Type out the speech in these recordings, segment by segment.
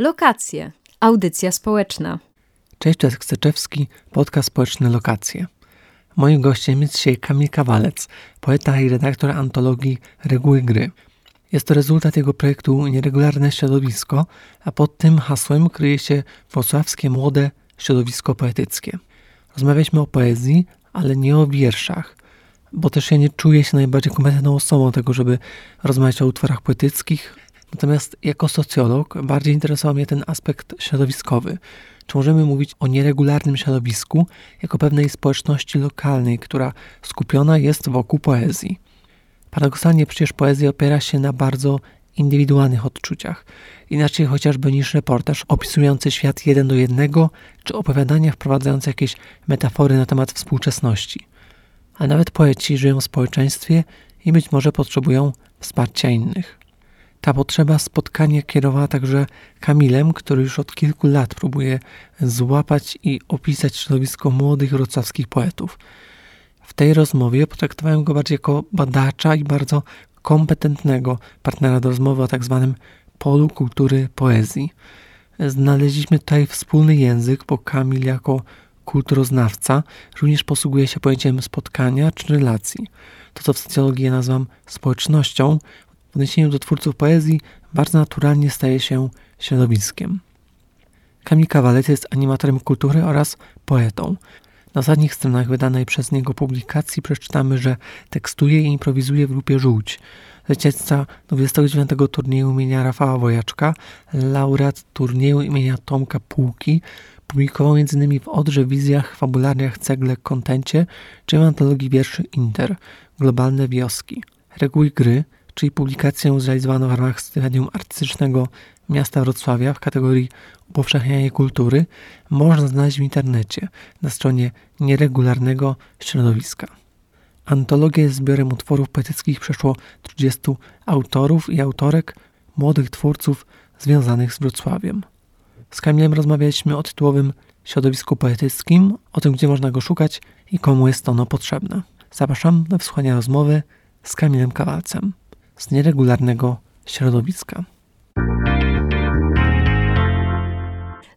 Lokacje. Audycja społeczna. Cześć, to jest Kseczewski, podcast społeczny Lokacje. Moim gościem jest dzisiaj Kamil Kawalec, poeta i redaktor antologii Reguły Gry. Jest to rezultat jego projektu Nieregularne Środowisko, a pod tym hasłem kryje się wrocławskie młode środowisko poetyckie. Rozmawialiśmy o poezji, ale nie o wierszach, bo też ja nie czuję się najbardziej kompetentną osobą tego, żeby rozmawiać o utworach poetyckich. Natomiast jako socjolog bardziej interesował mnie ten aspekt środowiskowy. Czy możemy mówić o nieregularnym środowisku jako pewnej społeczności lokalnej, która skupiona jest wokół poezji? Paradoksalnie przecież poezja opiera się na bardzo indywidualnych odczuciach, inaczej chociażby niż reportaż opisujący świat jeden do jednego, czy opowiadania wprowadzające jakieś metafory na temat współczesności. A nawet poeci żyją w społeczeństwie i być może potrzebują wsparcia innych. Ta potrzeba spotkania kierowała także Kamilem, który już od kilku lat próbuje złapać i opisać środowisko młodych wrocławskich poetów. W tej rozmowie potraktowałem go bardziej jako badacza i bardzo kompetentnego partnera do rozmowy o tak zwanym polu kultury poezji. Znaleźliśmy tutaj wspólny język, bo Kamil jako kulturoznawca również posługuje się pojęciem spotkania czy relacji. To, co w socjologii nazywam społecznością, w odniesieniu do twórców poezji bardzo naturalnie staje się środowiskiem. Kamil Kawalec jest animatorem kultury oraz poetą. Na ostatnich stronach wydanej przez niego publikacji przeczytamy, że tekstuje i improwizuje w grupie Żółć. Zwycięzca 29. turnieju imienia Rafała Wojaczka, laureat turnieju imienia Tomka Półki, publikował m.in. w Odrze Wizjach, Fabularniach, Cegle, Kontencie czy w antologii wierszy Inter, Globalne Wioski. Reguły gry, czyli publikację zrealizowaną w ramach stypendium artystycznego miasta Wrocławia w kategorii upowszechnianie kultury, można znaleźć w internecie na stronie nieregularnego środowiska. Antologia jest zbiorem utworów poetyckich przeszło 30 autorów i autorek, młodych twórców związanych z Wrocławiem. Z Kamilem rozmawialiśmy o tytułowym środowisku poetyckim, o tym, gdzie można go szukać i komu jest ono potrzebne. Zapraszam do wsłuchania rozmowy z Kamilem Kawalcem z nieregularnego środowiska.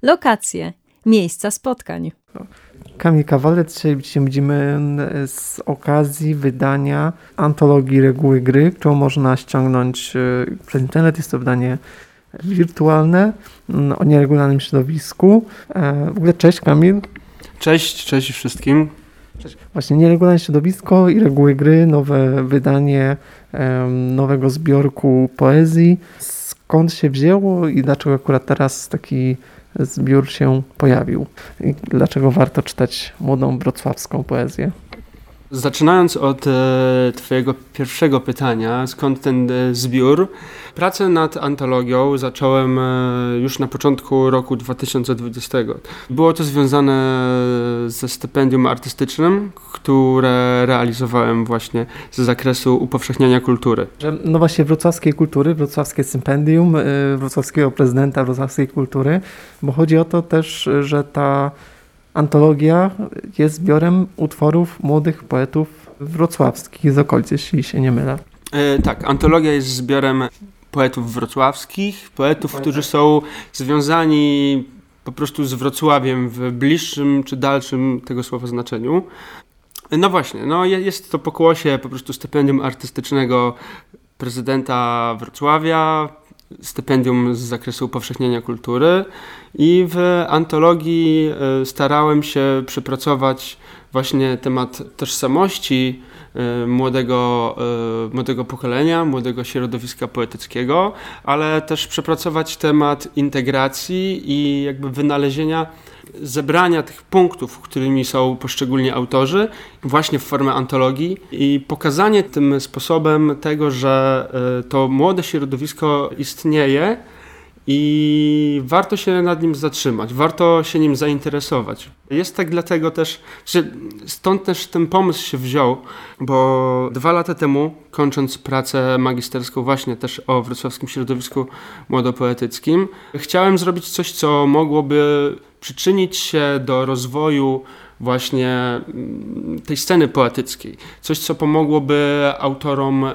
Lokacje, miejsca spotkań. Kamil Kawalec, dzisiaj się widzimy z okazji wydania antologii Reguły Gry, którą można ściągnąć e, przez internet. Jest to wydanie wirtualne o nieregularnym środowisku. E, w ogóle cześć Kamil. Cześć, cześć wszystkim. Cześć. Właśnie nieregularne środowisko i reguły gry, nowe wydanie nowego zbiorku poezji. Skąd się wzięło i dlaczego akurat teraz taki zbiór się pojawił? I dlaczego warto czytać młodą wrocławską poezję? Zaczynając od e, Twojego pierwszego pytania, skąd ten e, zbiór? Pracę nad antologią zacząłem e, już na początku roku 2020. Było to związane ze stypendium artystycznym, które realizowałem właśnie z zakresu upowszechniania kultury. No właśnie wrocławskiej kultury, wrocławskie stypendium, wrocławskiego prezydenta wrocławskiej kultury, bo chodzi o to też, że ta Antologia jest zbiorem utworów młodych poetów wrocławskich z okolicy, jeśli się nie mylę. E, tak, antologia jest zbiorem poetów wrocławskich, poetów, którzy są związani po prostu z Wrocławiem w bliższym czy dalszym tego słowa znaczeniu. No właśnie, no jest to pokłosie po prostu stypendium artystycznego prezydenta Wrocławia, stypendium z zakresu upowszechnienia kultury i w antologii e, starałem się przepracować właśnie temat tożsamości e, młodego, e, młodego pokolenia, młodego środowiska poetyckiego, ale też przepracować temat integracji i jakby wynalezienia zebrania tych punktów, którymi są poszczególni autorzy, właśnie w formie antologii i pokazanie tym sposobem tego, że e, to młode środowisko istnieje i warto się nad nim zatrzymać, warto się nim zainteresować. Jest tak dlatego też, że stąd też ten pomysł się wziął, bo dwa lata temu, kończąc pracę magisterską właśnie też o wrocławskim środowisku młodopoetyckim, chciałem zrobić coś, co mogłoby przyczynić się do rozwoju właśnie mm, tej sceny poetyckiej. Coś, co pomogłoby autorom e,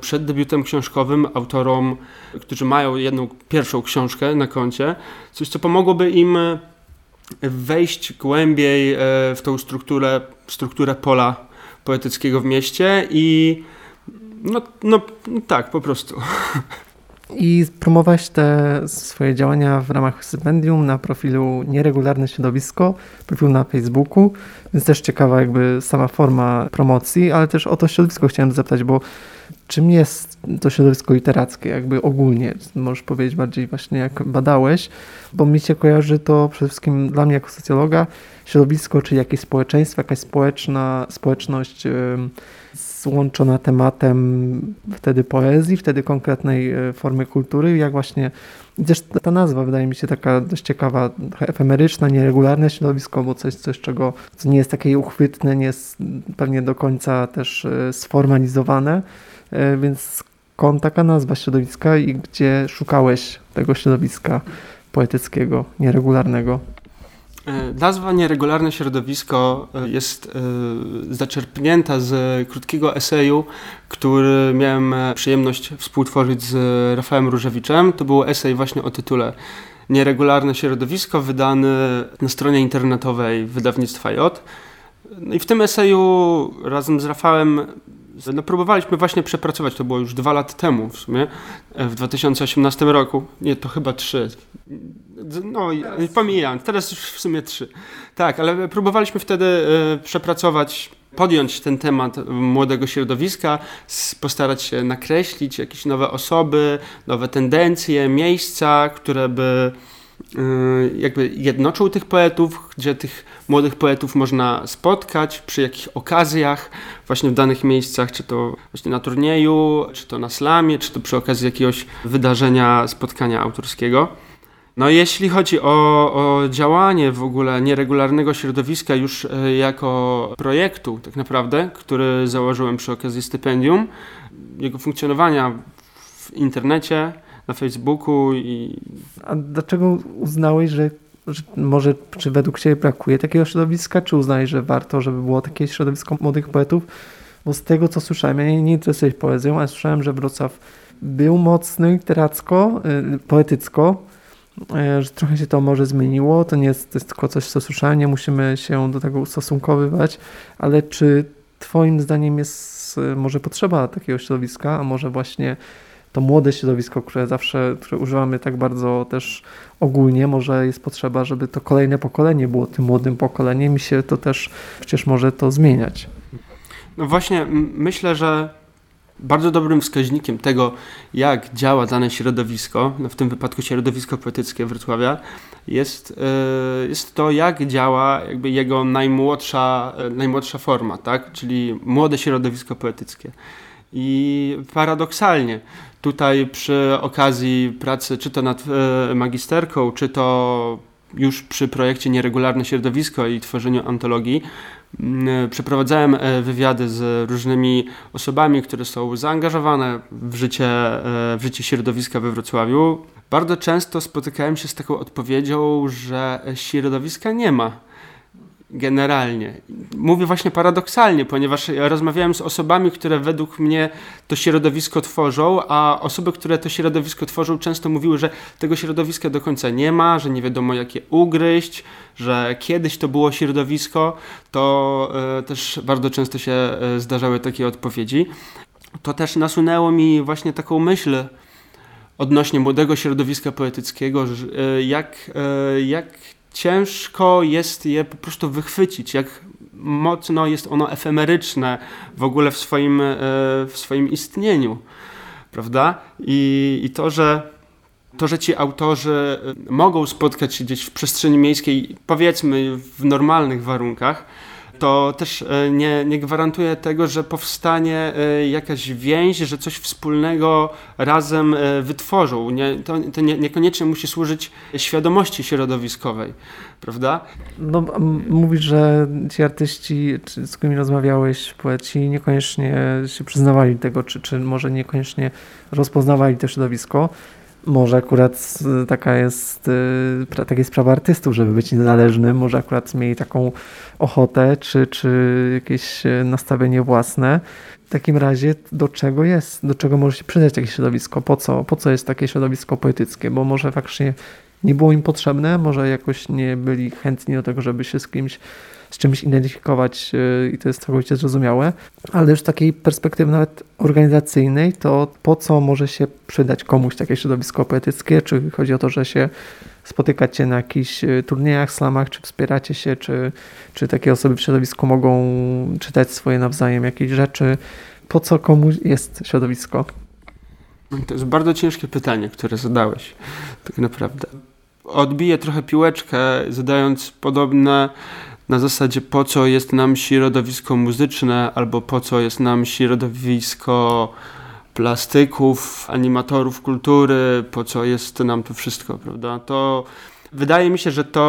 przed debiutem książkowym, autorom, którzy mają jedną pierwszą książkę na koncie, coś, co pomogłoby im wejść głębiej w tą strukturę, strukturę pola poetyckiego w mieście i no, no tak, po prostu. I promować te swoje działania w ramach stypendium na profilu Nieregularne Środowisko, profil na Facebooku, więc też ciekawa jakby sama forma promocji, ale też o to środowisko chciałem zapytać, bo czym jest to środowisko literackie, jakby ogólnie, możesz powiedzieć bardziej właśnie jak badałeś, bo mi się kojarzy to przede wszystkim dla mnie jako socjologa środowisko, czy jakieś społeczeństwo, jakaś społeczna, społeczność złączona tematem wtedy poezji, wtedy konkretnej e, formy kultury, jak właśnie też ta nazwa wydaje mi się taka dość ciekawa, efemeryczna, nieregularne środowisko, bo coś, coś czego co nie jest takie uchwytne, nie jest pewnie do końca też e, sformalizowane, e, więc skąd taka nazwa środowiska i gdzie szukałeś tego środowiska poetyckiego, nieregularnego? E, nazwa Nieregularne Środowisko e, jest e, zaczerpnięta z krótkiego eseju, który miałem przyjemność współtworzyć z Rafałem Różewiczem. To był esej właśnie o tytule Nieregularne Środowisko, wydany na stronie internetowej wydawnictwa J. No i w tym eseju razem z Rafałem no, próbowaliśmy właśnie przepracować, to było już dwa lata temu w sumie, w 2018 roku. Nie, to chyba trzy. No, pomijam, teraz już w sumie trzy. Tak, ale próbowaliśmy wtedy e, przepracować, podjąć ten temat młodego środowiska, postarać się nakreślić jakieś nowe osoby, nowe tendencje, miejsca, które by e, jakby jednoczył tych poetów, gdzie tych młodych poetów można spotkać, przy jakich okazjach, właśnie w danych miejscach, czy to właśnie na turnieju, czy to na slamie, czy to przy okazji jakiegoś wydarzenia, spotkania autorskiego. No jeśli chodzi o, o, działanie w ogóle nieregularnego środowiska już e, jako projektu tak naprawdę, który założyłem przy okazji stypendium, jego funkcjonowania w internecie, na Facebooku i... A dlaczego uznałeś, że może, czy według Ciebie brakuje takiego środowiska, czy uznałeś, że warto, żeby było takie środowisko młodych poetów? Bo z tego, co słyszałem, ja nie, interesuję się poezją, ale słyszałem, że Wrocław był mocny literacko, y, poetycko, E, że trochę się to może zmieniło. To nie jest, to jest tylko coś, co słyszałem, nie musimy się do tego ustosunkowywać, ale czy Twoim zdaniem jest e, może potrzeba takiego środowiska, a może właśnie to młode środowisko, które zawsze które używamy tak bardzo też ogólnie, może jest potrzeba, żeby to kolejne pokolenie było tym młodym pokoleniem i się to też przecież może to zmieniać. No właśnie, myślę, że bardzo dobrym wskaźnikiem tego, jak działa dane środowisko, no w tym wypadku środowisko poetyckie Wrocławia, jest, e, jest to, jak działa jakby jego najmłodsza, e, najmłodsza forma, tak? czyli młode środowisko poetyckie. I paradoksalnie, tutaj przy okazji pracy, czy to nad e, magisterką, czy to już przy projekcie Nieregularne Środowisko i tworzeniu antologii, przeprowadzałem e, wywiady z różnymi osobami, które są zaangażowane w życie, e, w życie środowiska we Wrocławiu. Bardzo często spotykałem się z taką odpowiedzią, że środowiska nie ma generalnie. Mówię właśnie paradoksalnie, ponieważ ja rozmawiałem z osobami, które według mnie to środowisko tworzą, a osoby, które to środowisko tworzą, często mówiły, że tego środowiska do końca nie ma, że nie wiadomo jakie ugryźć, że kiedyś to było środowisko, to e, też bardzo często się e, zdarzały takie odpowiedzi. To też nasunęło mi właśnie taką myśl odnośnie młodego środowiska poetyckiego, e, jak, jak ciężko jest je po prostu wychwycić, jak mocno jest ono efemeryczne w ogóle w swoim, e, w swoim istnieniu, prawda? I, i to, że to, że ci autorzy e, mogą spotkać się gdzieś w przestrzeni miejskiej, powiedzmy w normalnych warunkach, to też e, nie, nie gwarantuje tego, że powstanie e, jakaś więź, że coś wspólnego razem e, wytworzą. Nie, to, to nie, niekoniecznie musi służyć świadomości środowiskowej, prawda? No, mówisz, że ci artyści, z którymi rozmawiałeś, poeci, niekoniecznie się przyznawali tego, czy, czy może niekoniecznie rozpoznawali to środowisko. Może akurat taka jest, taka jest sprawa artystów, żeby być niezależnym. Może akurat mieli taką ochotę, czy, czy jakieś nastawienie własne. W takim razie do czego jest, do czego może się przydać takie środowisko? Po co, po co jest takie środowisko poetyckie? Bo może faktycznie nie było im potrzebne, może jakoś nie byli chętni do tego, żeby się z kimś z czymś identyfikować y, i to jest całkowicie zrozumiałe, ale już z takiej perspektywy nawet organizacyjnej, to po co może się przydać komuś takie środowisko poetyckie? Czy chodzi o to, że się spotykacie na jakichś y, turniejach, slamach, czy wspieracie się, czy, czy takie osoby w środowisku mogą czytać swoje nawzajem jakieś rzeczy? Po co komuś jest środowisko? To jest bardzo ciężkie pytanie, które zadałeś, tak naprawdę. Odbiję trochę piłeczkę, zadając podobne na zasadzie po co jest nam środowisko muzyczne, albo po co jest nam środowisko plastyków, animatorów kultury, po co jest nam to wszystko, prawda? To wydaje mi się, że to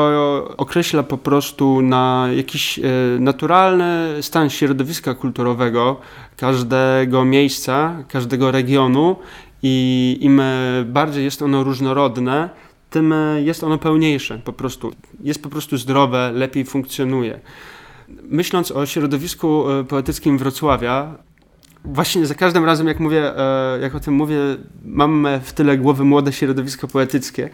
określa po prostu na jakiś e, naturalny stan środowiska kulturowego każdego miejsca, każdego regionu i im bardziej jest ono różnorodne, tym e, jest ono pełniejsze po prostu. Jest po prostu zdrowe, lepiej funkcjonuje. Myśląc o środowisku e, poetyckim Wrocławia, właśnie za każdym razem, jak mówię, e, jak o tym mówię, mam w tyle głowy młode środowisko poetyckie,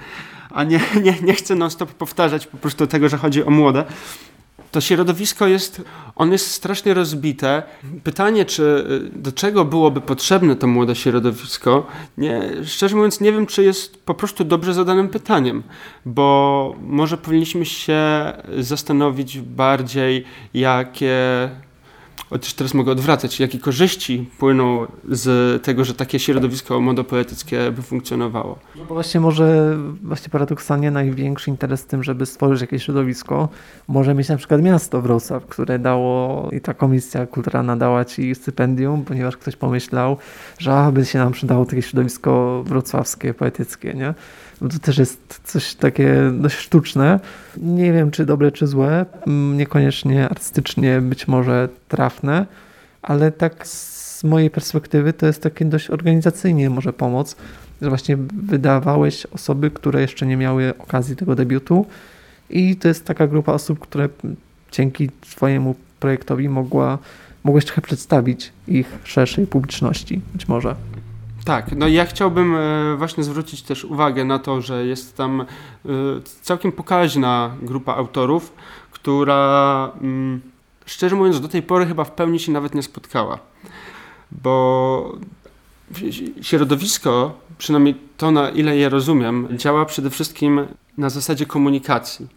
a nie, nie, nie chcę non-stop powtarzać po prostu tego, że chodzi o młode to środowisko jest, on jest strasznie rozbite. Pytanie, czy y, do czego byłoby potrzebne to młode środowisko, nie, szczerze mówiąc nie wiem, czy jest po prostu dobrze zadanym pytaniem, bo może powinniśmy się zastanowić bardziej, jakie chociaż teraz mogę odwracać, jakie korzyści płyną z tego, że takie środowisko modopoetyckie by funkcjonowało. No bo właśnie może, właśnie paradoksalnie największy interes w tym, żeby stworzyć jakieś środowisko, może mieć na przykład miasto Wrocław, które dało i ta komisja kulturalna dała ci stypendium, ponieważ ktoś pomyślał, że aby się nam przydało takie środowisko wrocławskie, poetyckie, nie? No to też jest coś takie dość sztuczne. Nie wiem, czy dobre, czy złe. Niekoniecznie artystycznie być może trafne, ale tak z mojej perspektywy to jest takie dość organizacyjnie może pomóc, że właśnie wydawałeś osoby, które jeszcze nie miały okazji tego debiutu i to jest taka grupa osób, które dzięki Twojemu projektowi mogła, mogłeś trochę przedstawić ich szerszej publiczności, być może. Tak, no ja chciałbym e, właśnie zwrócić też uwagę na to, że jest tam e, całkiem pokaźna grupa autorów, która mm, szczerze mówiąc do tej pory chyba w pełni się nawet nie spotkała. Bo środowisko, przynajmniej to na ile je rozumiem, działa przede wszystkim na zasadzie komunikacji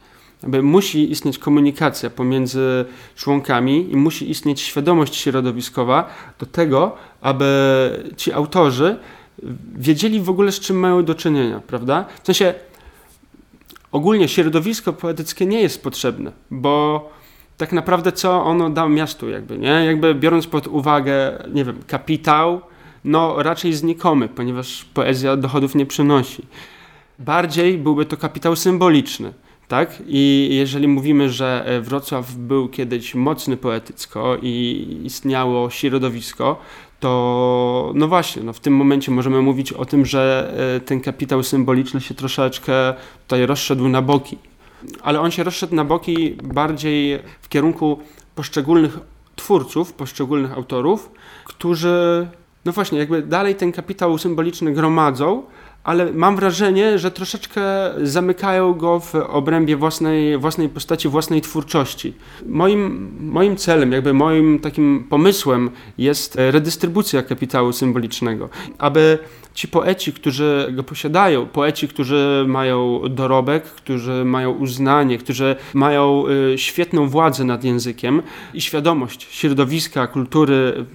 jakby musi istnieć komunikacja pomiędzy członkami i musi istnieć świadomość środowiskowa do tego, aby ci autorzy wiedzieli w ogóle z czym mają do czynienia, prawda? W sensie ogólnie środowisko poetyckie nie jest potrzebne, bo tak naprawdę co ono da miastu jakby, nie? Jakby biorąc pod uwagę, nie wiem, kapitał, no raczej znikomy, ponieważ poezja dochodów nie przynosi. Bardziej byłby to kapitał symboliczny tak? I jeżeli mówimy, że e, Wrocław był kiedyś mocny poetycko i istniało środowisko, to no właśnie, no w tym momencie możemy mówić o tym, że e, ten kapitał symboliczny się troszeczkę tutaj rozszedł na boki. Ale on się rozszedł na boki bardziej w kierunku poszczególnych twórców, poszczególnych autorów, którzy no właśnie, jakby dalej ten kapitał symboliczny gromadzą, ale mam wrażenie, że troszeczkę zamykają go w obrębie własnej, własnej postaci, własnej twórczości. Moim, moim celem, jakby moim takim pomysłem jest redystrybucja kapitału symbolicznego, aby ci poeci, którzy go posiadają, poeci, którzy mają dorobek, którzy mają uznanie, którzy mają y, świetną władzę nad językiem i świadomość środowiska, kultury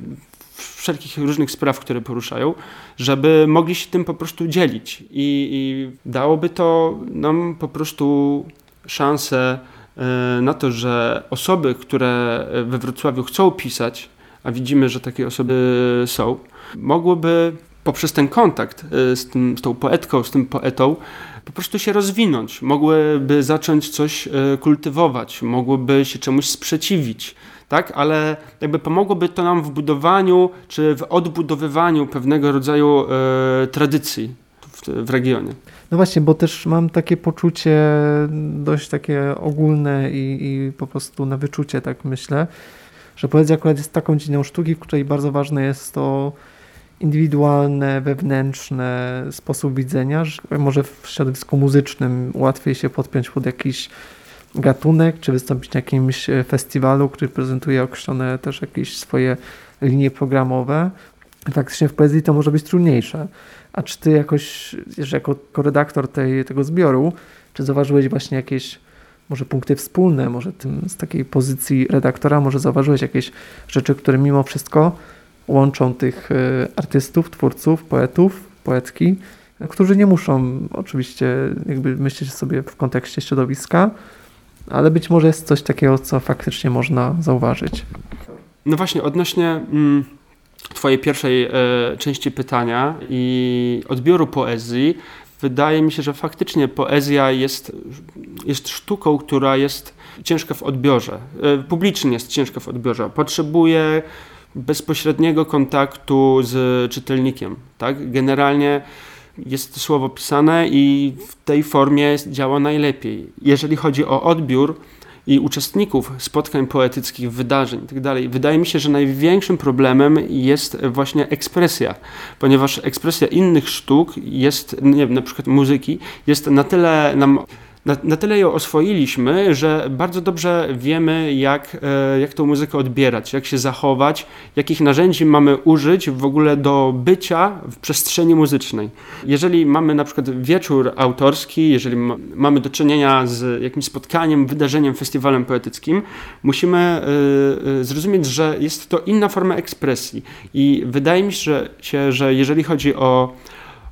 wszelkich różnych spraw, które poruszają, żeby mogli się tym po prostu dzielić. I, i dałoby to nam po prostu szansę e, na to, że osoby, które we Wrocławiu chcą pisać, a widzimy, że takie osoby są, mogłyby poprzez ten kontakt e, z, tym, z tą poetką, z tym poetą, po prostu się rozwinąć, mogłyby zacząć coś e, kultywować, mogłyby się czemuś sprzeciwić, tak? ale jakby pomogłoby to nam w budowaniu czy w odbudowywaniu pewnego rodzaju e, tradycji. w regionie. No właśnie, bo też mam takie poczucie dość takie ogólne i, i po prostu na wyczucie, tak myślę, że poezja akurat jest taką dziedziną sztuki, w której bardzo ważne jest to indywidualne, wewnętrzne sposób widzenia, że może w środowisku muzycznym łatwiej się podpiąć pod jakiś gatunek, czy wystąpić na jakimś festiwalu, który prezentuje określone też jakieś swoje linie programowe. Faktycznie w poezji to może być trudniejsze. A czy ty jakoś, jako koredaktor tej, tego zbioru, czy zauważyłeś właśnie jakieś może punkty wspólne, może tym, z takiej pozycji redaktora, może zauważyłeś jakieś rzeczy, które mimo wszystko łączą tych e, artystów, twórców, poetów, poetki, którzy nie muszą oczywiście jakby myśleć sobie w kontekście środowiska, ale być może jest coś takiego, co faktycznie można zauważyć. No właśnie, odnośnie mm, Twojej pierwszej e, części pytania i odbioru poezji, wydaje mi się, że faktycznie poezja jest, jest sztuką, która jest ciężka w odbiorze. E, publicznie jest ciężka w odbiorze. Potrzebuje bezpośredniego kontaktu z czytelnikiem. Tak? Generalnie jest słowo pisane i w tej formie działa najlepiej. Jeżeli chodzi o odbiór i uczestników spotkań poetyckich, wydarzeń itd., tak wydaje mi się, że największym problemem jest właśnie ekspresja, ponieważ ekspresja innych sztuk jest, nie wiem, na przykład muzyki, jest na tyle nam na, na tyle ją oswoiliśmy, że bardzo dobrze wiemy, jak, e, jak tą muzykę odbierać, jak się zachować, jakich narzędzi mamy użyć w ogóle do bycia w przestrzeni muzycznej. Jeżeli mamy na przykład wieczór autorski, jeżeli ma, mamy do czynienia z jakimś spotkaniem, wydarzeniem, festiwalem poetyckim, musimy y, y, zrozumieć, że jest to inna forma ekspresji. I wydaje mi się, że jeżeli chodzi o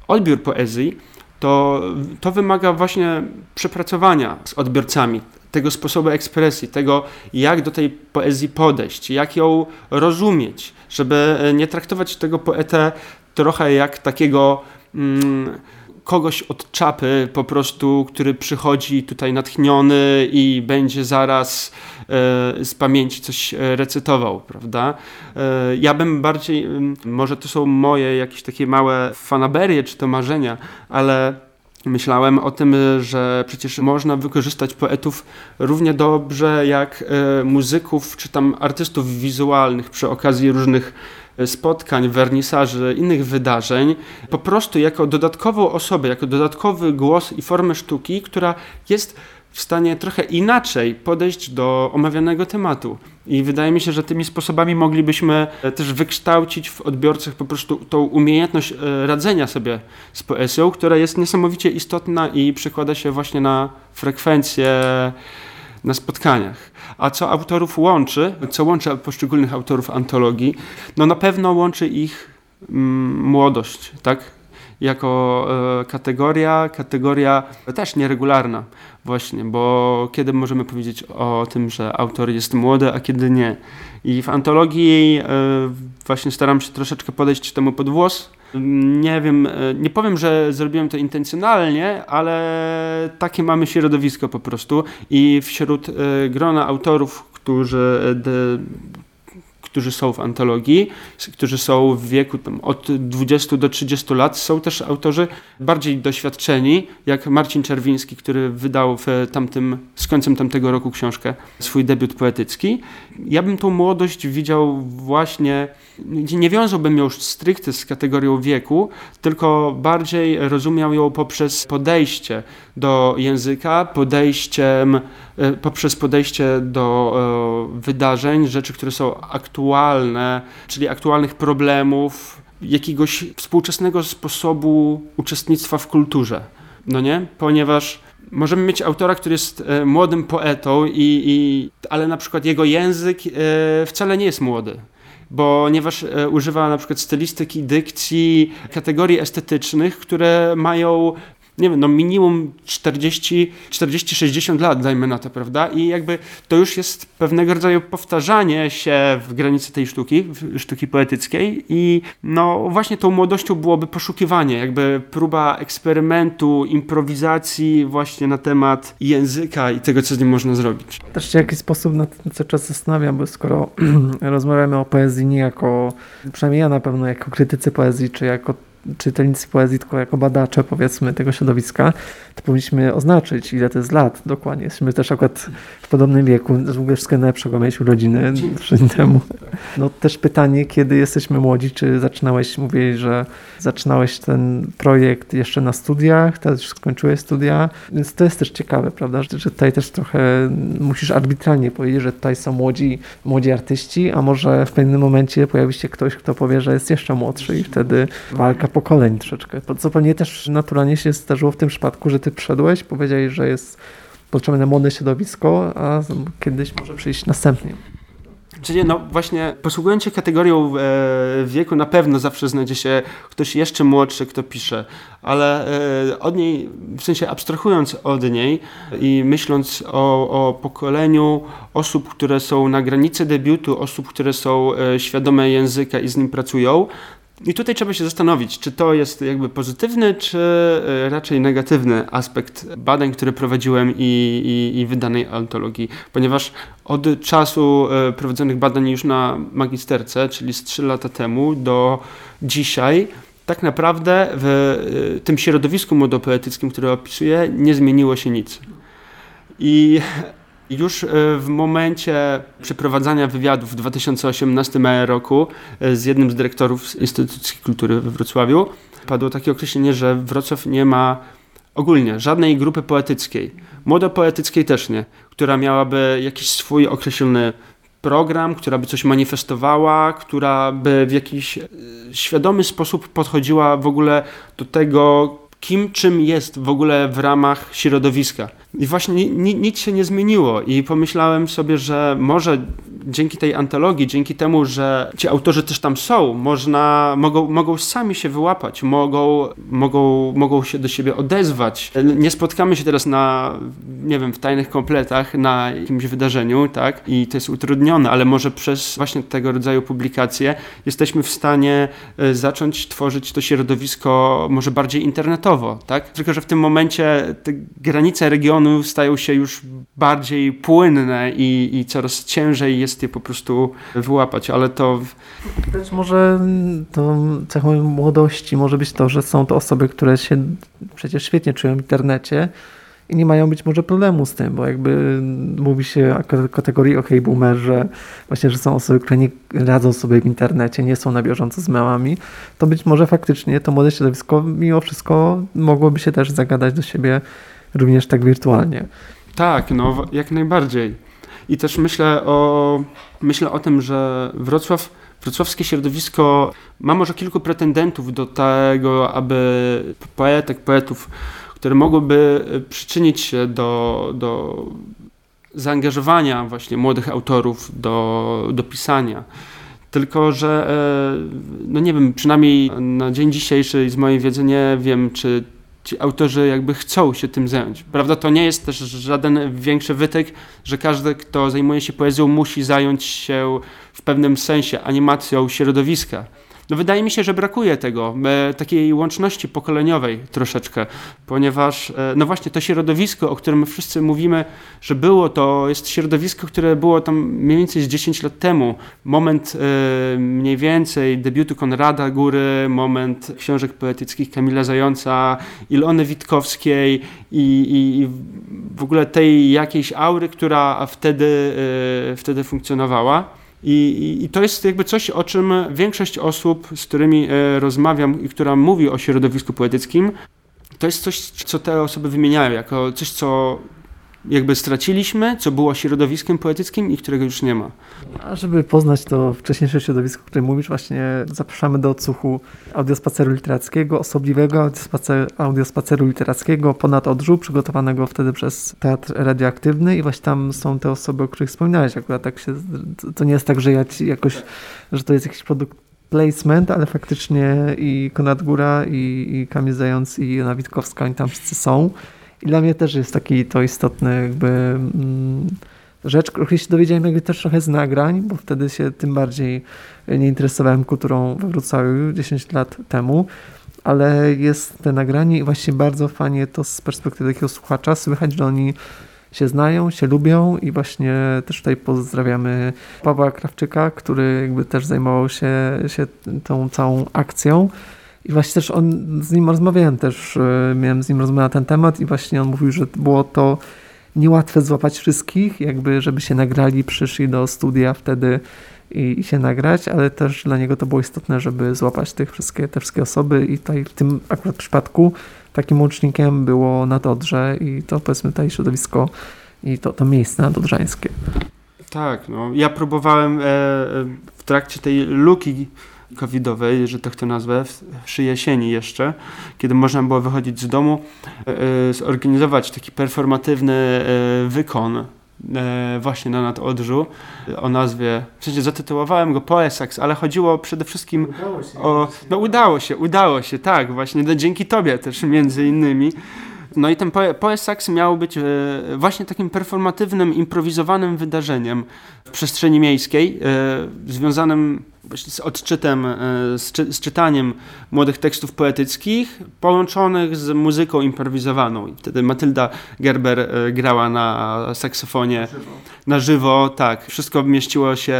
odbiór poezji, to, to wymaga właśnie przepracowania z odbiorcami tego sposobu ekspresji, tego jak do tej poezji podejść, jak ją rozumieć, żeby nie traktować tego poetę trochę jak takiego mm, kogoś od czapy po prostu, który przychodzi tutaj natchniony i będzie zaraz e, z pamięci coś e, recytował, prawda? E, ja bym bardziej, może to są moje jakieś takie małe fanaberie czy to marzenia, ale Myślałem o tym, że przecież można wykorzystać poetów równie dobrze jak muzyków czy tam artystów wizualnych przy okazji różnych spotkań, wernisaży, innych wydarzeń, po prostu jako dodatkową osobę, jako dodatkowy głos i formę sztuki, która jest w stanie trochę inaczej podejść do omawianego tematu. I wydaje mi się, że tymi sposobami moglibyśmy e, też wykształcić w odbiorcach po prostu tą umiejętność e, radzenia sobie z poezją, która jest niesamowicie istotna i przekłada się właśnie na frekwencję na spotkaniach. A co autorów łączy, co łączy poszczególnych autorów antologii, no na pewno łączy ich mm, młodość, tak? Jako e, kategoria, kategoria też nieregularna właśnie, bo kiedy możemy powiedzieć o tym, że autor jest młody, a kiedy nie. I w antologii e, właśnie staram się troszeczkę podejść temu pod włos, nie wiem, e, nie powiem, że zrobiłem to intencjonalnie, ale takie mamy środowisko po prostu i wśród grona autorów, którzy którzy są w antologii, którzy są w wieku od 20 do 30 lat. Są też autorzy bardziej doświadczeni, jak Marcin Czerwiński, który wydał w tamtym, z końcem tamtego roku książkę, swój debiut poetycki. Ja bym tą młodość widział właśnie, nie wiązałbym ją już stricte z kategorią wieku, tylko bardziej rozumiał ją poprzez podejście do języka, podejściem, e, poprzez podejście do e, wydarzeń, rzeczy, które są aktualne, czyli aktualnych problemów, jakiegoś współczesnego sposobu uczestnictwa w kulturze. No nie? Ponieważ możemy mieć autora, który jest e, młodym poetą, i, i, ale na przykład jego język wcale nie jest młody ponieważ używa na przykład stylistyki, dykcji, kategorii estetycznych, które mają nie wiem, no minimum 40-60 lat, dajmy na to, prawda? I jakby to już jest pewnego rodzaju powtarzanie się w granicy tej sztuki, sztuki poetyckiej i no właśnie tą młodością byłoby poszukiwanie, jakby próba eksperymentu, improwizacji właśnie na temat języka i tego, co z nim można zrobić. Też się w jakiś sposób na ten cały czas zastanawiam, bo skoro rozmawiamy o poezji nie jako, przynajmniej ja na pewno jako krytycy poezji, czy jako czytelnicy poezji tylko jako badacze, powiedzmy, tego środowiska, to powinniśmy oznaczyć, ile to jest lat dokładnie. Jesteśmy też akurat w podobnym wieku. W ogóle wszystko najlepszego, miałeś urodziny temu. No też pytanie, kiedy jesteśmy młodzi, czy zaczynałeś, mówiłeś, że zaczynałeś ten projekt jeszcze na studiach, teraz już skończyłeś studia, więc to jest też ciekawe, prawda, że, że tutaj też trochę musisz arbitralnie powiedzieć, że tutaj są młodzi, młodzi artyści, a może w pewnym momencie pojawi się ktoś, kto powie, że jest jeszcze młodszy i wtedy walka pokoleń troszeczkę. Co pewnie też naturalnie się zdarzyło w tym przypadku, że ty przyszedłeś, powiedziałeś, że jest potrzebne młode środowisko, a kiedyś może przyjść następnie. Czyli no właśnie posługując się kategorią e, wieku, na pewno zawsze znajdzie się ktoś jeszcze młodszy, kto pisze, ale e, od niej, w sensie abstrahując od niej i myśląc o, o pokoleniu osób, które są na granicy debiutu, osób, które są e, świadome języka i z nim pracują, i tutaj trzeba się zastanowić, czy to jest jakby pozytywny, czy e, raczej negatywny aspekt badań, które prowadziłem i, i, i wydanej antologii, ponieważ od czasu e, prowadzonych badań już na magisterce, czyli z 3 lata temu do dzisiaj, tak naprawdę w e, tym środowisku młodopoetyckim, które opisuję, nie zmieniło się nic. I już e, w momencie przeprowadzania wywiadów w 2018 roku e, z jednym z dyrektorów Instytucji Kultury we Wrocławiu padło takie określenie, że Wrocław nie ma ogólnie żadnej grupy poetyckiej, młodopoetyckiej też nie, która miałaby jakiś swój określony program, która by coś manifestowała, która by w jakiś e, świadomy sposób podchodziła w ogóle do tego, kim, czym jest w ogóle w ramach środowiska. I właśnie ni, nic się nie zmieniło i pomyślałem sobie, że może dzięki tej antologii, dzięki temu, że ci autorzy też tam są, można, mogą, mogą sami się wyłapać, mogą, mogą, mogą się do siebie odezwać. Nie spotkamy się teraz na, nie wiem, w tajnych kompletach na jakimś wydarzeniu, tak? I to jest utrudnione, ale może przez właśnie tego rodzaju publikacje jesteśmy w stanie e, zacząć tworzyć to środowisko może bardziej internetowo, tak? Tylko, że w tym momencie te granice regionu stają się już bardziej płynne i, i coraz ciężej jest je po prostu wyłapać, ale to... Też może to cechą młodości może być to, że są to osoby, które się przecież świetnie czują w internecie i nie mają być może problemu z tym, bo jakby mówi się o kategorii OK boomer, że właśnie, że są osoby, które nie radzą sobie w internecie, nie są na bieżąco z małami, to być może faktycznie to młode środowisko mimo wszystko mogłoby się też zagadać do siebie również tak wirtualnie. Tak, no jak najbardziej. I też myślę o, myślę o tym, że Wrocław, wrocławskie środowisko ma może kilku pretendentów do tego, aby poetek, poetów, które mogłyby przyczynić się do, do zaangażowania właśnie młodych autorów do, do pisania. Tylko, że e, no nie wiem, przynajmniej na dzień dzisiejszy z mojej wiedzy nie wiem, czy ci autorzy jakby chcą się tym zająć. Prawda, to nie jest też żaden większy wytyk, że każdy, kto zajmuje się poezją, musi zająć się w pewnym sensie animacją środowiska. No wydaje mi się, że brakuje tego, e, takiej łączności pokoleniowej troszeczkę, ponieważ e, no właśnie to środowisko, o którym wszyscy mówimy, że było, to jest środowisko, które było tam mniej więcej z 10 lat temu. Moment e, mniej więcej debiutu Konrada Góry, moment książek poetyckich Kamila Zająca, Ilony Witkowskiej i, i w ogóle tej jakiejś aury, która wtedy, wtedy funkcjonowała. I, I, to jest jakby coś, o czym większość osób, z którymi e, rozmawiam i która mówi o środowisku poetyckim, to jest coś, co te osoby wymieniają jako coś, co jakby straciliśmy, co było środowiskiem poetyckim i którego już nie ma. A żeby poznać to wcześniejsze środowisko, o którym mówisz, właśnie zapraszamy do odsłuchu audiospaceru literackiego, osobliwego audiospaceru, literackiego ponad odrzu, przygotowanego wtedy przez Teatr Radioaktywny i właśnie tam są te osoby, o których wspominałeś. Akurat tak się, to nie jest tak, że ja ci jakoś, że to jest jakiś produkt placement, ale faktycznie i Konrad Góra, i, i Kamil Zając, i Jana Witkowska, oni tam wszyscy są. I dla mnie też jest taki to istotny jakby mm, rzecz, której się dowiedziałem jakby też trochę z nagrań, bo wtedy się tym bardziej nie interesowałem kulturą we Wrocławiu 10 lat temu, ale jest te nagranie i właśnie bardzo fajnie to z perspektywy takiego słuchacza słychać, że oni się znają, się lubią i właśnie też tutaj pozdrawiamy Pawła Krawczyka, który jakby też zajmował się, się tą całą akcją I właśnie też on, z nim rozmawiałem też, e, miałem z nim rozmowę na ten temat i właśnie on mówił, że było to niełatwe złapać wszystkich, jakby żeby się nagrali, przyszli do studia wtedy i, i, się nagrać, ale też dla niego to było istotne, żeby złapać tych wszystkie, te wszystkie osoby i tutaj w tym akurat przypadku takim łącznikiem było Nadodrze i to powiedzmy tutaj środowisko i to, to miejsce nadodrzańskie. Tak, no ja próbowałem e, e w trakcie tej luki covidowej, że tak to nazwę, przy jesieni jeszcze, kiedy można było wychodzić z domu, e, e, zorganizować taki performatywny e, wykon właśnie na nadodrzu o nazwie, w sensie zatytułowałem go Poesax, ale chodziło przede wszystkim o... No udało się, udało się, tak, właśnie no, dzięki tobie też między innymi. No i ten Poesax miał być właśnie takim performatywnym, improwizowanym wydarzeniem w przestrzeni miejskiej, związanym z odczytem, e, z, czy, z, czytaniem młodych tekstów poetyckich połączonych z muzyką improwizowaną. I wtedy Matylda Gerber e, grała na saksofonie na żywo. na żywo. tak. Wszystko mieściło się,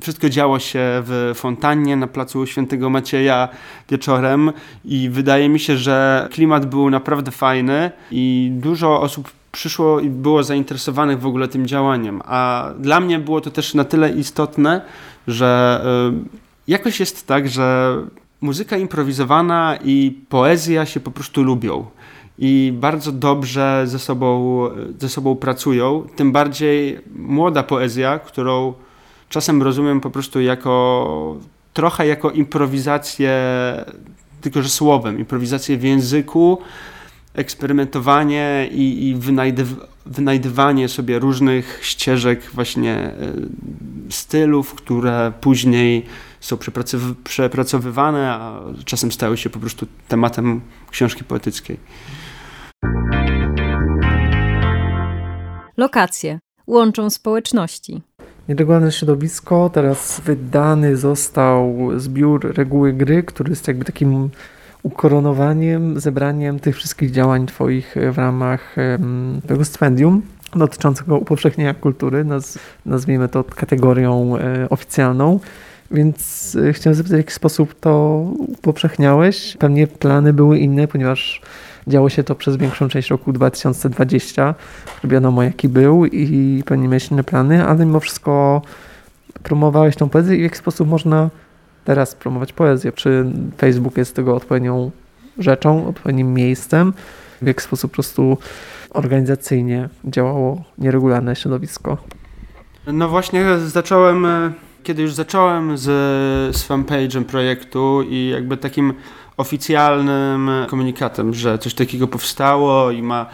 wszystko działo się w fontannie na placu Świętego Macieja wieczorem i wydaje mi się, że klimat był naprawdę fajny i dużo osób przyszło i było zainteresowanych w ogóle tym działaniem. A dla mnie było to też na tyle istotne, że y, jakoś jest tak, że muzyka improwizowana i poezja się po prostu lubią i bardzo dobrze ze sobą, ze sobą pracują. Tym bardziej młoda poezja, którą czasem rozumiem po prostu jako trochę jako improwizację, tylko że słowem, improwizację w języku, eksperymentowanie i, i wynajdyw, wynajdywanie sobie różnych ścieżek, właśnie e, stylów, które później są przepracowywane, a czasem stały się po prostu tematem książki poetyckiej. Lokacje łączą społeczności. Nieregularne środowisko, teraz wydany został zbiór reguły gry, który jest jakby takim ukoronowaniem, zebraniem tych wszystkich działań Twoich w ramach tego stypendium dotyczącego upowszechnienia kultury, naz, nazwijmy to kategorią e, oficjalną. Więc e, chciałem zapytać, w jaki sposób to upowszechniałeś? Pewnie plany były inne, ponieważ działo się to przez większą część roku 2020, który wiadomo jaki był i pewnie miałeś inne plany, ale mimo wszystko promowałeś tą poezję i w jaki sposób można teraz promować poezję? Czy Facebook jest tego odpowiednią rzeczą, odpowiednim miejscem? W jaki sposób po prostu organizacyjnie działało nieregularne środowisko? No właśnie zacząłem, e, kiedy już zacząłem z, z fanpage'em projektu i jakby takim oficjalnym komunikatem, że coś takiego powstało i ma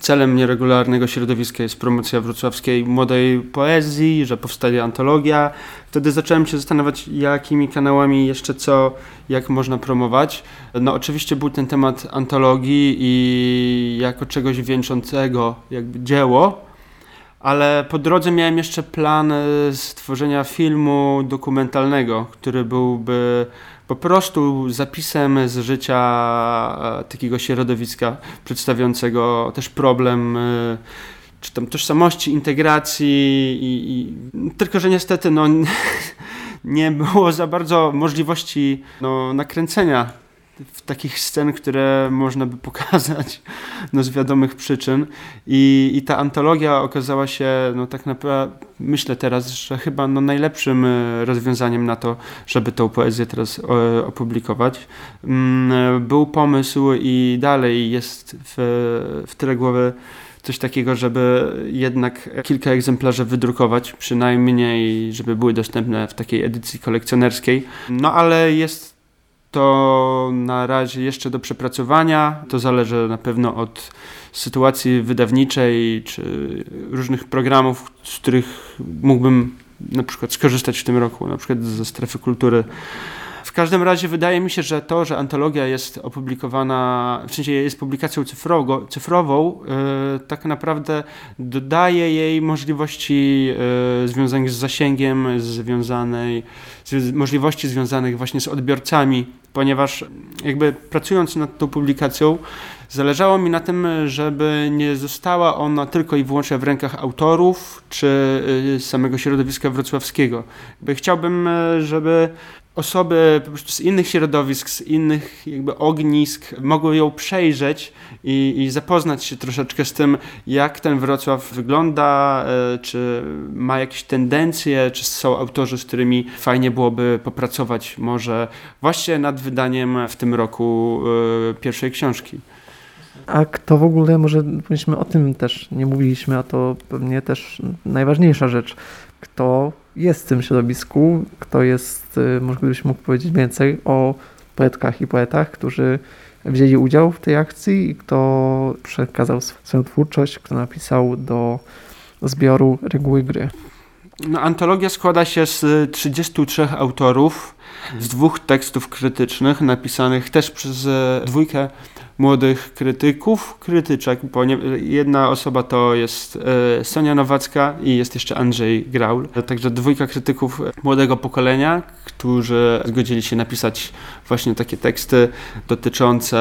celem nieregularnego środowiska jest promocja wrocławskiej młodej poezji, że powstaje antologia. Wtedy zacząłem się zastanawiać, jakimi kanałami jeszcze co, jak można promować. No oczywiście był ten temat antologii i jako czegoś wieńczącego jakby dzieło, ale po drodze miałem jeszcze plan stworzenia filmu dokumentalnego, który byłby po prostu zapisem z życia e, takiego środowiska przedstawiającego też problem e, czy tam tożsamości, integracji i, i tylko, że niestety no, nie było za bardzo możliwości no, nakręcenia w takich scen, które można by pokazać no, z wiadomych przyczyn. I, I ta antologia okazała się, no tak naprawdę, myślę teraz, że chyba no, najlepszym e, rozwiązaniem na to, żeby tą poezję teraz e, opublikować. Mm, był pomysł i dalej jest w, w tyle głowy coś takiego, żeby jednak kilka egzemplarzy wydrukować, przynajmniej, żeby były dostępne w takiej edycji kolekcjonerskiej. No ale jest to na razie jeszcze do przepracowania. To zależy na pewno od sytuacji wydawniczej czy różnych programów, z których mógłbym na przykład skorzystać w tym roku, na przykład ze strefy kultury w każdym razie wydaje mi się, że to, że antologia jest opublikowana, w sensie jest publikacją cyfrową, yy, tak naprawdę dodaje jej możliwości yy, związanych z zasięgiem, związanej, z, możliwości związanych właśnie z odbiorcami, ponieważ jakby pracując nad tą publikacją, Zależało mi na tym, żeby nie została ona tylko i wyłącznie w rękach autorów czy y, samego środowiska wrocławskiego. Chciałbym, żeby osoby z innych środowisk, z innych jakby ognisk mogły ją przejrzeć i, i zapoznać się troszeczkę z tym, jak ten Wrocław wygląda, e, czy ma jakieś tendencje, czy są autorzy, z którymi fajnie byłoby popracować może właśnie nad wydaniem w tym roku e, pierwszej książki. A kto w ogóle, może powinniśmy o tym też nie mówiliśmy, a to pewnie też najważniejsza rzecz. Kto jest w tym środowisku, kto jest, y, może gdybyś mógł powiedzieć więcej o poetkach i poetach, którzy wzięli udział w tej akcji i kto przekazał swoją twórczość, kto napisał do zbioru reguły gry. No, antologia składa się z 33 autorów, z dwóch tekstów krytycznych napisanych też przez e, dwójkę młodych krytyków, krytyczek, bo nie, jedna osoba to jest e, Sonia Nowacka i jest jeszcze Andrzej Graul. Także dwójka krytyków młodego pokolenia, którzy zgodzili się napisać właśnie takie teksty dotyczące,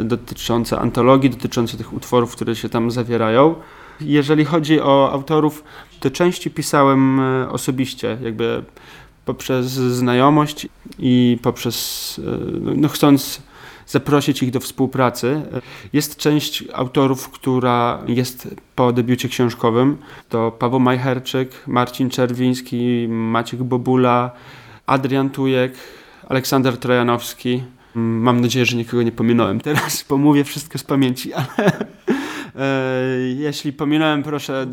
e, dotyczące antologii, dotyczące tych utworów, które się tam zawierają. Jeżeli chodzi o autorów, to części pisałem e, osobiście, jakby poprzez znajomość i poprzez, no, no chcąc zaprosić ich do współpracy. Jest część autorów, która jest po debiucie książkowym. To Paweł Majcherczyk, Marcin Czerwiński, Maciek Bobula, Adrian Tujek, Aleksander Trojanowski. Mam nadzieję, że nikogo nie pominąłem teraz, pomówię wszystko z pamięci, ale e, jeśli pominąłem, proszę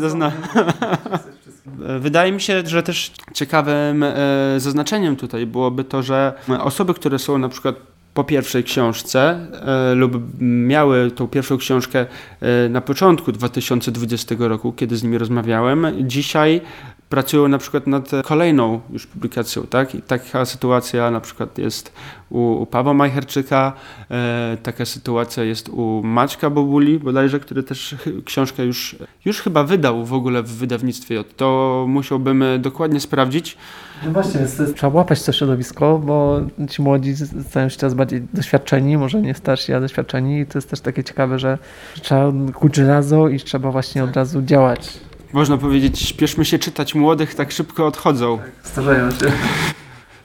zaznaczyć. Wydaje mi się, że też ciekawym e, zaznaczeniem tutaj byłoby to, że osoby, które są na przykład po pierwszej książce e, lub miały tą pierwszą książkę e, na początku 2020 roku, kiedy z nimi rozmawiałem. Dzisiaj pracują na przykład nad kolejną już publikacją, tak? I taka sytuacja na przykład jest u, u Pawła Majcherczyka, e, taka sytuacja jest u Maćka Bobuli bodajże, który też książkę już, już chyba wydał w ogóle w wydawnictwie. To musiałbym dokładnie sprawdzić. No właśnie, więc jest, trzeba łapać to środowisko, bo ci młodzi stają się coraz bardziej doświadczeni, może nie starsi, a doświadczeni i to jest też takie ciekawe, że trzeba kuć żelazo i trzeba właśnie od razu działać można powiedzieć, śpieszmy się czytać, młodych tak szybko odchodzą. Tak, starzeją się.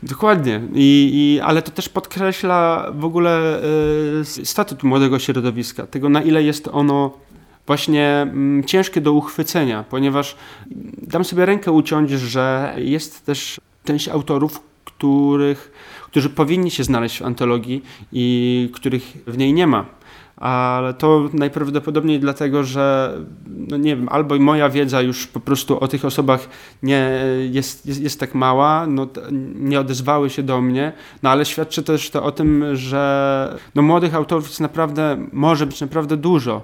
Dokładnie, I, i, ale to też podkreśla w ogóle y, statut młodego środowiska, tego na ile jest ono właśnie y, ciężkie do uchwycenia, ponieważ dam sobie rękę uciąć, że jest też część autorów, których, którzy powinni się znaleźć w antologii i których w niej nie ma ale to najprawdopodobniej dlatego, że no nie wiem, albo moja wiedza już po prostu o tych osobach nie jest, jest, jest tak mała, no, nie odezwały się do mnie, no ale świadczy też to o tym, że no, młodych autorów jest naprawdę, może być naprawdę dużo.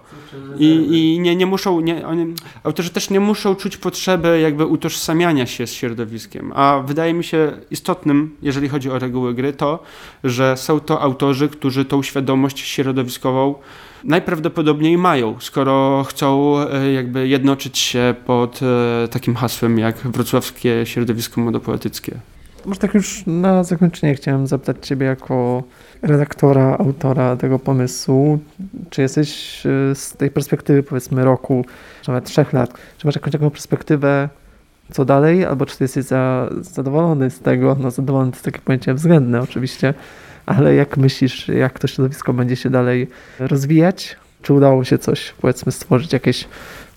I, i nie, nie muszą, nie, oni, autorzy też nie muszą czuć potrzeby jakby utożsamiania się z środowiskiem, a wydaje mi się istotnym, jeżeli chodzi o reguły gry, to, że są to autorzy, którzy tą świadomość środowiskową najprawdopodobniej mają, skoro chcą e, jakby jednoczyć się pod e, takim hasłem jak wrocławskie środowisko modopoetyckie. Może tak już na zakończenie chciałem zapytać Ciebie jako redaktora, autora tego pomysłu, czy jesteś e, z tej perspektywy powiedzmy roku, czy nawet trzech lat, czy masz jakąś taką perspektywę co dalej, albo czy ty jesteś za, zadowolony z tego, no zadowolony to jest takie pojęcie względne oczywiście, ale jak myślisz, jak to środowisko będzie się dalej rozwijać? Czy udało się coś, powiedzmy, stworzyć, jakieś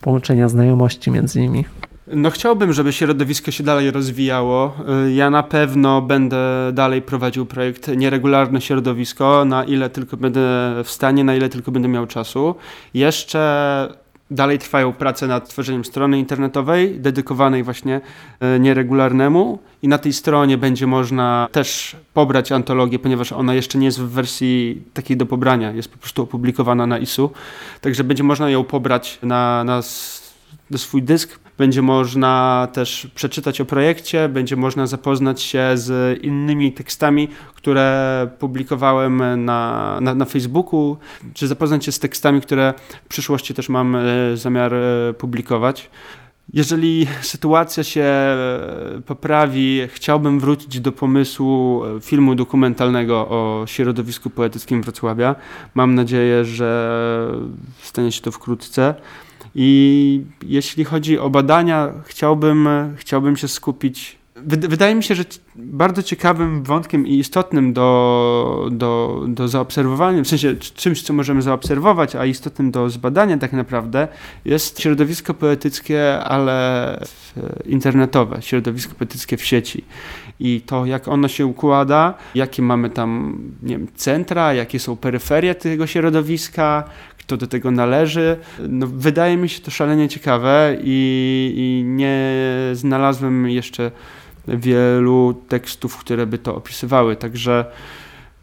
połączenia, znajomości między nimi? No chciałbym, żeby środowisko się dalej rozwijało. Ja na pewno będę dalej prowadził projekt Nieregularne Środowisko, na ile tylko będę w stanie, na ile tylko będę miał czasu. Jeszcze Dalej trwają prace nad tworzeniem strony internetowej dedykowanej właśnie e, nieregularnemu. I na tej stronie będzie można też pobrać antologię, ponieważ ona jeszcze nie jest w wersji takiej do pobrania, jest po prostu opublikowana na ISU, także będzie można ją pobrać na, na, na swój dysk będzie można też przeczytać o projekcie, będzie można zapoznać się z innymi tekstami, które publikowałem na, na, na Facebooku, czy zapoznać się z tekstami, które w przyszłości też mam e, zamiar e, publikować. Jeżeli sytuacja się e, poprawi, chciałbym wrócić do pomysłu filmu dokumentalnego o środowisku poetyckim Wrocławia. Mam nadzieję, że stanie się to wkrótce. I jeśli chodzi o badania, chciałbym, chciałbym się skupić Wydaje mi się, że bardzo ciekawym wątkiem i istotnym do, do, do zaobserwowania, w sensie czymś, co możemy zaobserwować, a istotnym do zbadania tak naprawdę, jest środowisko poetyckie, ale internetowe, środowisko poetyckie w sieci. I to, jak ono się układa, jakie mamy tam nie wiem, centra, jakie są peryferie tego środowiska, kto do tego należy. No, wydaje mi się to szalenie ciekawe i, i nie znalazłem jeszcze wielu tekstów, które by to opisywały. Także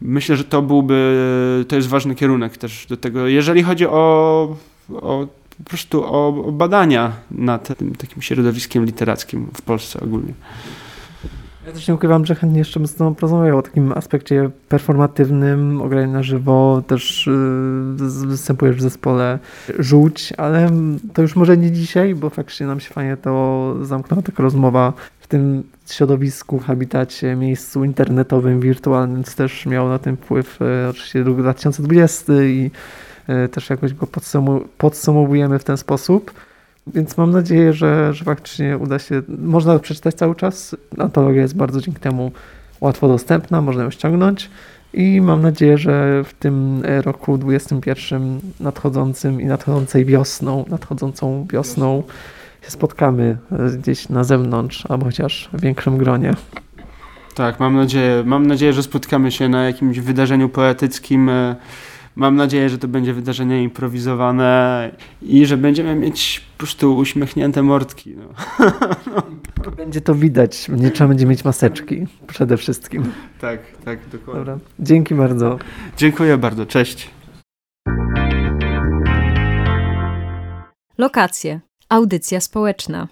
myślę, że to byłby, to jest ważny kierunek też do tego. Jeżeli chodzi o, o po prostu o, o badania nad tym takim środowiskiem literackim w Polsce ogólnie. Ja też nie ukrywam, że chętnie jeszcze bym z Tobą porozmawiał o takim aspekcie performatywnym, ograniu na żywo, też yy, występujesz w zespole Żółć, ale to już może nie dzisiaj, bo faktycznie nam się fajnie to zamknęła taka rozmowa w tym środowisku, habitacie, miejscu internetowym, wirtualnym, co też miało na tym wpływ yy, oczywiście rok 2020 i yy, też jakoś go podsumowujemy w ten sposób. Więc mam nadzieję, że, że faktycznie uda się. Można przeczytać cały czas. Antologia jest bardzo dzięki temu łatwo dostępna, można ją ściągnąć. I mam nadzieję, że w tym roku 21 nadchodzącym i nadchodzącej wiosną, nadchodzącą wiosną się spotkamy gdzieś na zewnątrz, albo chociaż w większym gronie. Tak, mam nadzieję, mam nadzieję, że spotkamy się na jakimś wydarzeniu poetyckim e, Mam nadzieję, że to będzie wydarzenie improwizowane i że będziemy mieć po prostu uśmiechnięte mordki. No. Będzie to widać. Nie trzeba będzie mieć maseczki przede wszystkim. Tak, tak, dokładnie. Dobra. Dzięki bardzo. Dziękuję bardzo. Cześć. Lokacje. Audycja społeczna.